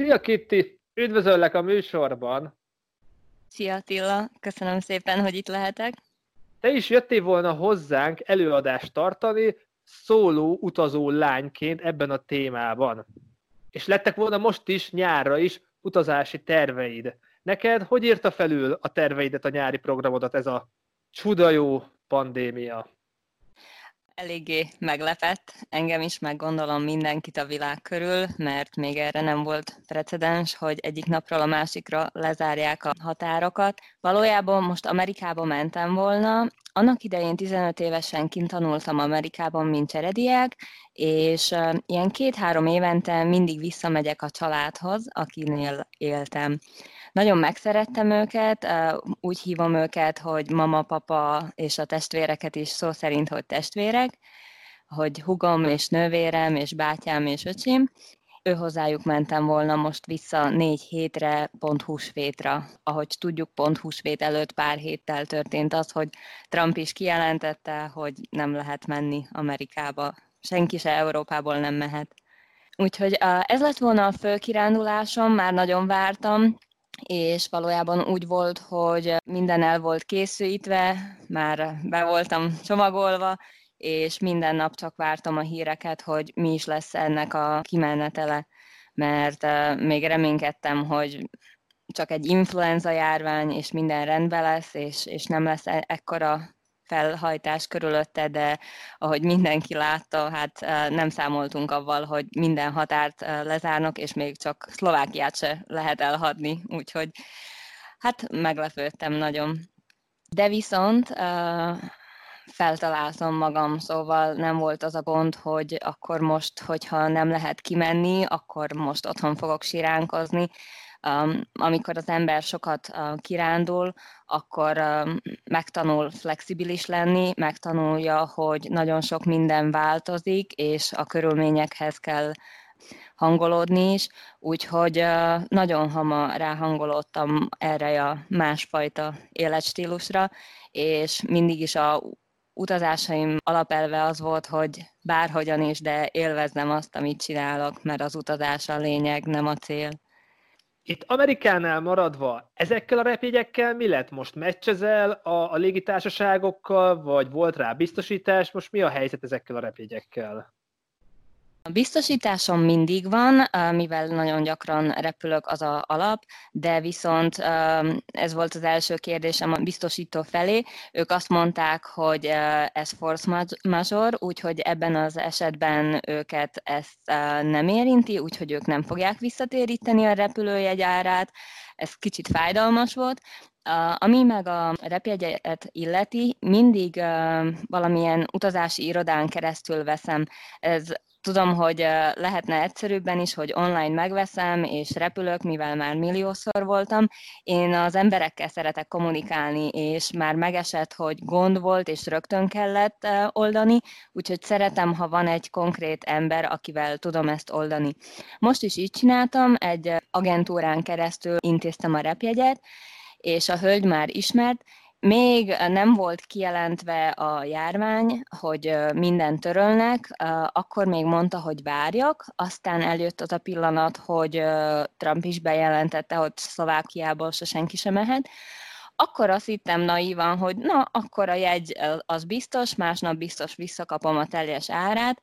Szia Kitti! Üdvözöllek a műsorban! Szia Attila! Köszönöm szépen, hogy itt lehetek. Te is jöttél volna hozzánk előadást tartani szóló utazó lányként ebben a témában. És lettek volna most is, nyárra is utazási terveid. Neked hogy írta felül a terveidet, a nyári programodat ez a csuda jó pandémia? Eléggé meglepett, engem is, meg gondolom mindenkit a világ körül, mert még erre nem volt precedens, hogy egyik napról a másikra lezárják a határokat. Valójában most Amerikába mentem volna, annak idején 15 évesen kint tanultam Amerikában, mint cserediák, és ilyen két-három évente mindig visszamegyek a családhoz, akinél éltem. Nagyon megszerettem őket, úgy hívom őket, hogy mama, papa és a testvéreket is szó szerint, hogy testvérek, hogy hugom és nővérem és bátyám és öcsém, ő hozzájuk mentem volna most vissza négy hétre, pont húsvétra. Ahogy tudjuk, pont húsvét előtt pár héttel történt az, hogy Trump is kijelentette, hogy nem lehet menni Amerikába. Senki se Európából nem mehet. Úgyhogy ez lett volna a fő kirándulásom, már nagyon vártam, és valójában úgy volt, hogy minden el volt készülítve, már be voltam csomagolva, és minden nap csak vártam a híreket, hogy mi is lesz ennek a kimenetele, mert még reménykedtem, hogy csak egy influenza járvány, és minden rendben lesz, és, és nem lesz e- ekkora felhajtás körülötte, de ahogy mindenki látta, hát nem számoltunk avval, hogy minden határt lezárnak, és még csak Szlovákiát se lehet elhadni, úgyhogy hát meglepődtem nagyon. De viszont feltaláltam magam, szóval nem volt az a gond, hogy akkor most, hogyha nem lehet kimenni, akkor most otthon fogok siránkozni, amikor az ember sokat kirándul, akkor megtanul flexibilis lenni, megtanulja, hogy nagyon sok minden változik, és a körülményekhez kell hangolódni is, úgyhogy nagyon hamar ráhangolódtam erre a másfajta életstílusra, és mindig is a utazásaim alapelve az volt, hogy bárhogyan is, de élvezzem azt, amit csinálok, mert az utazás a lényeg, nem a cél. Itt Amerikánál maradva, ezekkel a repjegyekkel mi lett? Most meccsezel a, a légitársaságokkal, vagy volt rá biztosítás? Most mi a helyzet ezekkel a repjegyekkel? A biztosításom mindig van, mivel nagyon gyakran repülök az a alap, de viszont ez volt az első kérdésem a biztosító felé. Ők azt mondták, hogy ez force major, úgyhogy ebben az esetben őket ezt nem érinti, úgyhogy ők nem fogják visszatéríteni a repülőjegy árát. Ez kicsit fájdalmas volt, ami meg a repjegyet illeti, mindig valamilyen utazási irodán keresztül veszem. Ez Tudom, hogy lehetne egyszerűbben is, hogy online megveszem és repülök, mivel már milliószor voltam. Én az emberekkel szeretek kommunikálni, és már megesett, hogy gond volt, és rögtön kellett oldani, úgyhogy szeretem, ha van egy konkrét ember, akivel tudom ezt oldani. Most is így csináltam, egy agentúrán keresztül intéztem a repjegyet, és a hölgy már ismert, még nem volt kijelentve a járvány, hogy minden törölnek, akkor még mondta, hogy várjak, aztán eljött az a pillanat, hogy Trump is bejelentette, hogy Szlovákiából se senki sem mehet, akkor azt hittem naívan, hogy na, akkor a jegy az biztos, másnap biztos visszakapom a teljes árát,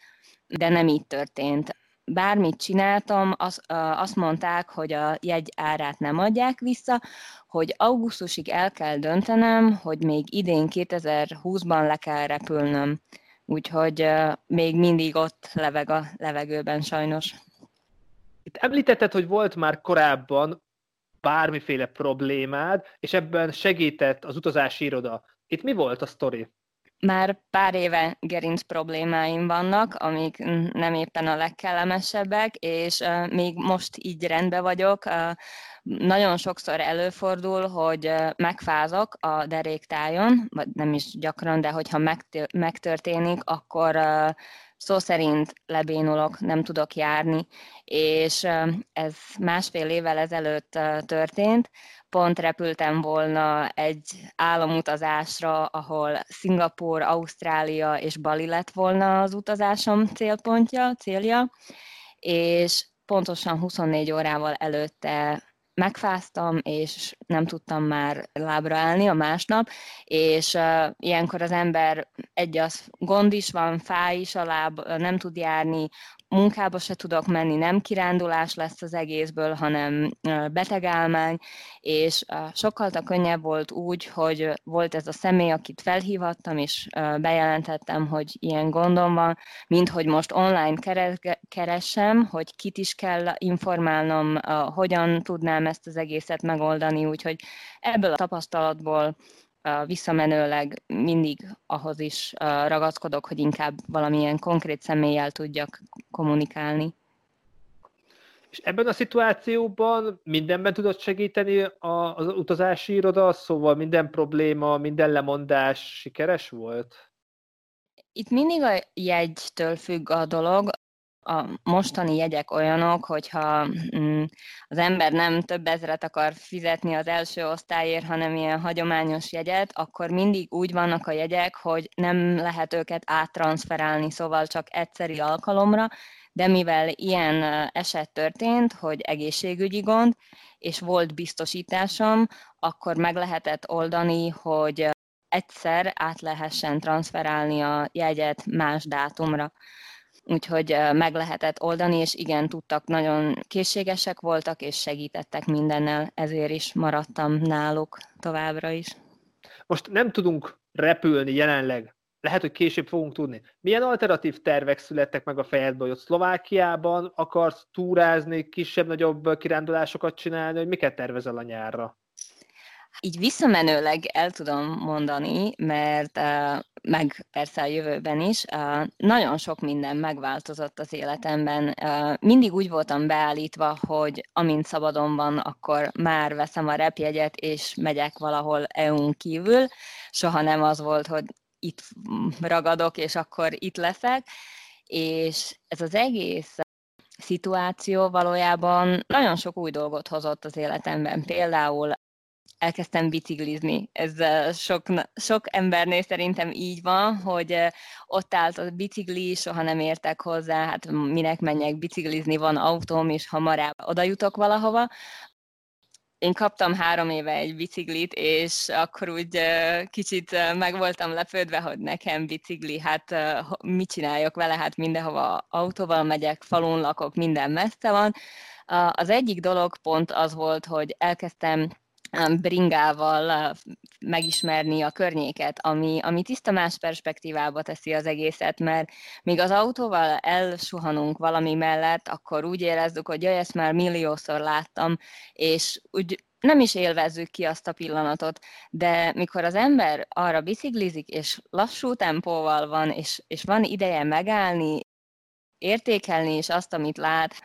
de nem így történt bármit csináltam, az, azt mondták, hogy a jegy árát nem adják vissza, hogy augusztusig el kell döntenem, hogy még idén 2020-ban le kell repülnöm. Úgyhogy még mindig ott leveg a levegőben sajnos. Itt említetted, hogy volt már korábban bármiféle problémád, és ebben segített az utazási iroda. Itt mi volt a sztori? Már pár éve gerinc problémáim vannak, amik nem éppen a legkellemesebbek, és még most így rendben vagyok. Nagyon sokszor előfordul, hogy megfázok a deréktájon, vagy nem is gyakran, de hogyha megtörténik, akkor szó szerint lebénulok, nem tudok járni, és ez másfél évvel ezelőtt történt, pont repültem volna egy államutazásra, ahol Szingapur, Ausztrália és Bali lett volna az utazásom célpontja, célja, és pontosan 24 órával előtte megfáztam, és nem tudtam már lábra állni a másnap, és uh, ilyenkor az ember egy az gond is van, fáj is a láb, nem tud járni, munkába se tudok menni, nem kirándulás lesz az egészből, hanem betegálmány, és sokkal könnyebb volt úgy, hogy volt ez a személy, akit felhívattam, és bejelentettem, hogy ilyen gondom van, mint hogy most online keresem, hogy kit is kell informálnom, hogyan tudnám ezt az egészet megoldani, úgyhogy ebből a tapasztalatból visszamenőleg mindig ahhoz is ragaszkodok, hogy inkább valamilyen konkrét személlyel tudjak kommunikálni. És ebben a szituációban mindenben tudod segíteni az utazási iroda, szóval minden probléma, minden lemondás sikeres volt? Itt mindig a jegytől függ a dolog a mostani jegyek olyanok, hogyha mm, az ember nem több ezret akar fizetni az első osztályért, hanem ilyen hagyományos jegyet, akkor mindig úgy vannak a jegyek, hogy nem lehet őket áttranszferálni, szóval csak egyszeri alkalomra, de mivel ilyen eset történt, hogy egészségügyi gond, és volt biztosításom, akkor meg lehetett oldani, hogy egyszer át lehessen transferálni a jegyet más dátumra úgyhogy meg lehetett oldani, és igen, tudtak, nagyon készségesek voltak, és segítettek mindennel, ezért is maradtam náluk továbbra is. Most nem tudunk repülni jelenleg, lehet, hogy később fogunk tudni. Milyen alternatív tervek születtek meg a fejedből, hogy Szlovákiában akarsz túrázni, kisebb-nagyobb kirándulásokat csinálni, hogy miket tervezel a nyárra? Így visszamenőleg el tudom mondani, mert uh, meg persze a jövőben is, uh, nagyon sok minden megváltozott az életemben. Uh, mindig úgy voltam beállítva, hogy amint szabadon van, akkor már veszem a repjegyet, és megyek valahol EU-n kívül. Soha nem az volt, hogy itt ragadok, és akkor itt leszek. És ez az egész szituáció valójában nagyon sok új dolgot hozott az életemben. Például elkezdtem biciklizni. Ez sok, sok embernél szerintem így van, hogy ott állt a bicikli, soha nem értek hozzá, hát minek menjek biciklizni, van autóm, és hamarabb oda jutok valahova. Én kaptam három éve egy biciklit, és akkor úgy kicsit meg voltam lepődve, hogy nekem bicikli, hát mit csináljak vele, hát mindenhova autóval megyek, falun lakok, minden messze van. Az egyik dolog pont az volt, hogy elkezdtem bringával megismerni a környéket, ami, ami tiszta más perspektívába teszi az egészet, mert míg az autóval elsuhanunk valami mellett, akkor úgy érezzük, hogy jaj, ezt már milliószor láttam, és úgy nem is élvezzük ki azt a pillanatot, de mikor az ember arra biciklizik, és lassú tempóval van, és, és van ideje megállni, értékelni is azt, amit lát,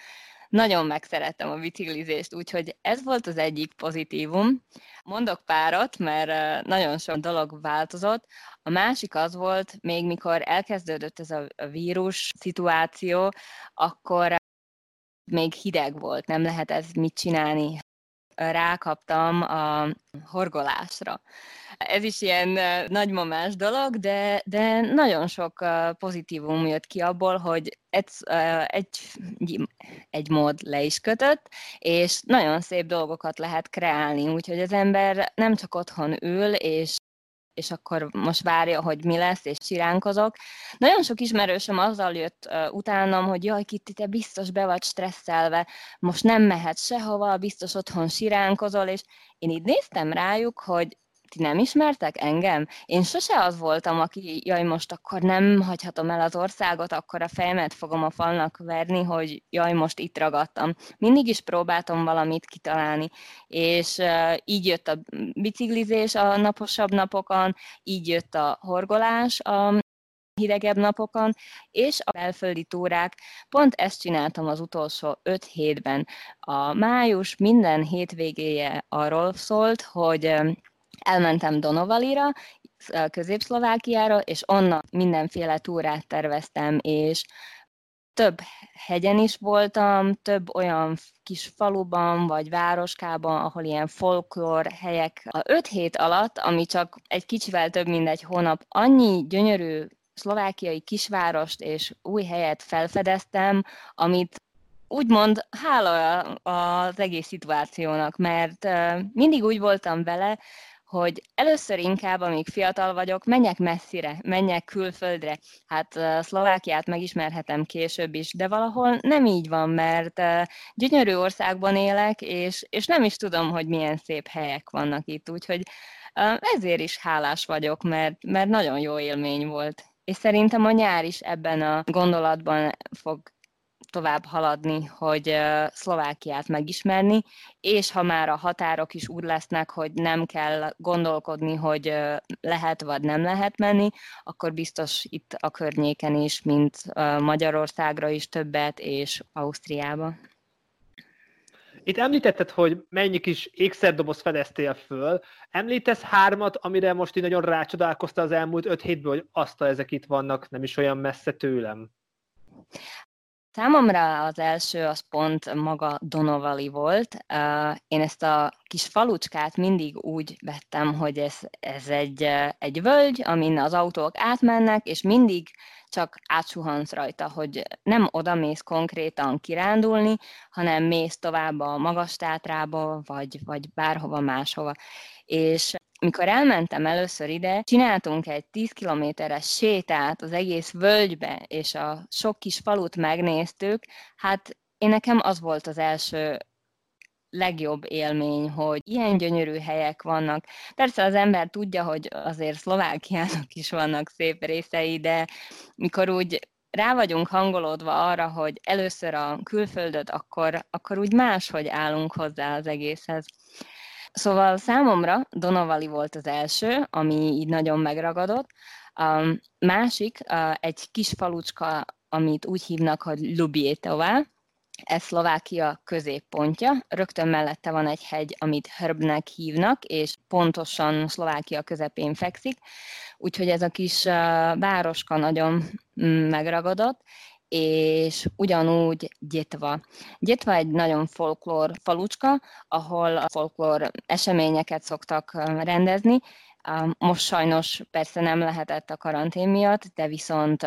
nagyon megszerettem a biciklizést, úgyhogy ez volt az egyik pozitívum. Mondok párat, mert nagyon sok dolog változott. A másik az volt, még mikor elkezdődött ez a vírus szituáció, akkor még hideg volt, nem lehet ez mit csinálni. Rákaptam a horgolásra. Ez is ilyen nagymamás dolog, de, de nagyon sok pozitívum jött ki abból, hogy egy, egy, egy mód le is kötött, és nagyon szép dolgokat lehet kreálni, úgyhogy az ember nem csak otthon ül, és és akkor most várja, hogy mi lesz, és siránkozok. Nagyon sok ismerősöm azzal jött uh, utánam, hogy jaj, Kitti, te biztos be vagy stresszelve, most nem mehet sehova, biztos otthon siránkozol, és én így néztem rájuk, hogy ti nem ismertek engem? Én sose az voltam, aki, jaj, most akkor nem hagyhatom el az országot, akkor a fejemet fogom a falnak verni, hogy jaj, most itt ragadtam. Mindig is próbáltam valamit kitalálni, és uh, így jött a biciklizés a naposabb napokon, így jött a horgolás a hidegebb napokon, és a belföldi túrák. Pont ezt csináltam az utolsó öt hétben. A május minden hétvégéje arról szólt, hogy elmentem Donovalira, Közép-Szlovákiára, és onnan mindenféle túrát terveztem, és több hegyen is voltam, több olyan kis faluban vagy városkában, ahol ilyen folklór helyek. A öt hét alatt, ami csak egy kicsivel több mint egy hónap, annyi gyönyörű szlovákiai kisvárost és új helyet felfedeztem, amit úgymond hála az egész szituációnak, mert mindig úgy voltam vele, hogy először inkább, amíg fiatal vagyok, menjek messzire, menjek külföldre. Hát Szlovákiát megismerhetem később is, de valahol nem így van, mert gyönyörű országban élek, és, és nem is tudom, hogy milyen szép helyek vannak itt, úgyhogy ezért is hálás vagyok, mert, mert nagyon jó élmény volt. És szerintem a nyár is ebben a gondolatban fog tovább haladni, hogy Szlovákiát megismerni, és ha már a határok is úgy lesznek, hogy nem kell gondolkodni, hogy lehet vagy nem lehet menni, akkor biztos itt a környéken is, mint Magyarországra is többet, és Ausztriába. Itt említetted, hogy mennyi kis ékszerdoboz fedeztél föl. Említesz hármat, amire most így nagyon rácsodálkoztál az elmúlt öt hétből, hogy azt ezek itt vannak, nem is olyan messze tőlem. Számomra az első az pont maga Donovali volt. Én ezt a kis falucskát mindig úgy vettem, hogy ez, ez egy, egy völgy, amin az autók átmennek, és mindig csak átsuhansz rajta, hogy nem oda mész konkrétan kirándulni, hanem mész tovább a magas tátrába, vagy, vagy bárhova máshova. És mikor elmentem először ide, csináltunk egy 10 kilométeres sétát az egész völgybe, és a sok kis falut megnéztük, hát én nekem az volt az első legjobb élmény, hogy ilyen gyönyörű helyek vannak. Persze az ember tudja, hogy azért Szlovákiának is vannak szép részei, de mikor úgy rá vagyunk hangolódva arra, hogy először a külföldöt, akkor, akkor úgy máshogy állunk hozzá az egészhez. Szóval számomra Donovali volt az első, ami így nagyon megragadott. A másik egy kis falucska, amit úgy hívnak, hogy Lubietová, ez Szlovákia középpontja. Rögtön mellette van egy hegy, amit Hörbnek hívnak, és pontosan Szlovákia közepén fekszik. Úgyhogy ez a kis városka nagyon mm, megragadott, és ugyanúgy Gyetva. Gyetva egy nagyon folklór falucska, ahol a folklór eseményeket szoktak rendezni, most sajnos persze nem lehetett a karantén miatt, de viszont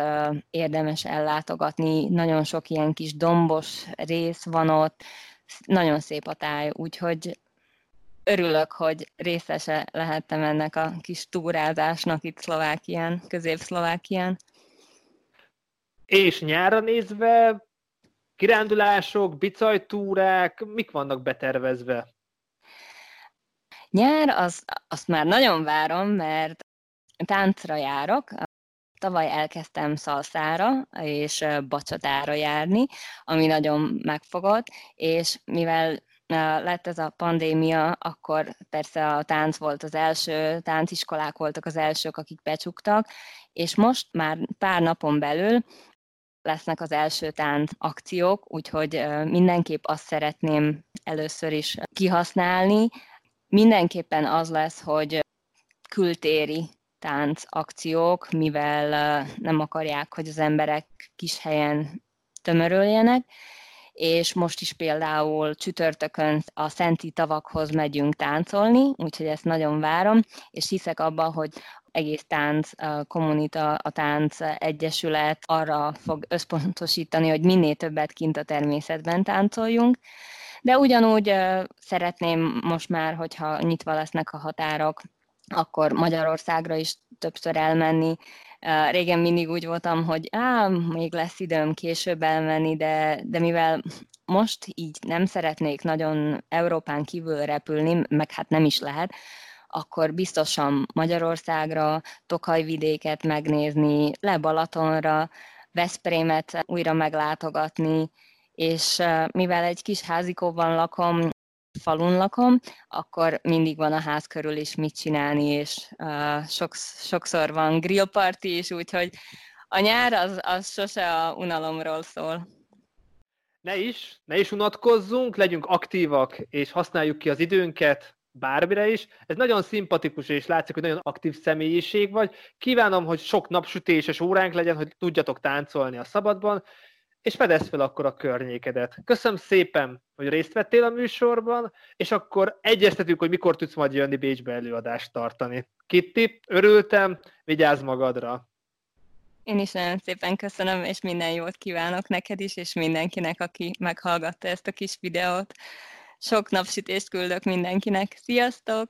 érdemes ellátogatni. Nagyon sok ilyen kis dombos rész van ott, nagyon szép a táj, úgyhogy örülök, hogy részese lehettem ennek a kis túrázásnak itt Szlovákián, közép-Szlovákián. És nyára nézve kirándulások, bicajtúrák, mik vannak betervezve? Nyár, az, azt már nagyon várom, mert táncra járok. Tavaly elkezdtem szalszára és bacsatára járni, ami nagyon megfogott, és mivel lett ez a pandémia, akkor persze a tánc volt az első, tánciskolák voltak az elsők, akik becsuktak, és most már pár napon belül lesznek az első tánc akciók, úgyhogy mindenképp azt szeretném először is kihasználni. Mindenképpen az lesz, hogy kültéri tánc akciók, mivel nem akarják, hogy az emberek kis helyen tömörüljenek, és most is például csütörtökön a Szenti tavakhoz megyünk táncolni, úgyhogy ezt nagyon várom, és hiszek abban, hogy egész tánc kommunita, a tánc egyesület arra fog összpontosítani, hogy minél többet kint a természetben táncoljunk, de ugyanúgy szeretném most már, hogyha nyitva lesznek a határok, akkor Magyarországra is többször elmenni. Régen mindig úgy voltam, hogy á, még lesz időm később elmenni, de, de mivel most így nem szeretnék nagyon Európán kívül repülni, meg hát nem is lehet, akkor biztosan Magyarországra, Tokajvidéket megnézni, le Balatonra, Veszprémet újra meglátogatni, és mivel egy kis házikóban lakom, falun lakom, akkor mindig van a ház körül is mit csinálni, és uh, sok, sokszor van grillparti is, úgyhogy a nyár az, az sose a unalomról szól. Ne is, ne is unatkozzunk, legyünk aktívak, és használjuk ki az időnket, bármire is. Ez nagyon szimpatikus, és látszik, hogy nagyon aktív személyiség vagy. Kívánom, hogy sok napsütéses óránk legyen, hogy tudjatok táncolni a szabadban, és fedezd fel akkor a környékedet. Köszönöm szépen, hogy részt vettél a műsorban, és akkor egyeztetünk, hogy mikor tudsz majd jönni Bécsbe előadást tartani. Kitti, örültem, vigyázz magadra! Én is nagyon szépen köszönöm, és minden jót kívánok neked is, és mindenkinek, aki meghallgatta ezt a kis videót. Sok napsütést küldök mindenkinek. Sziasztok!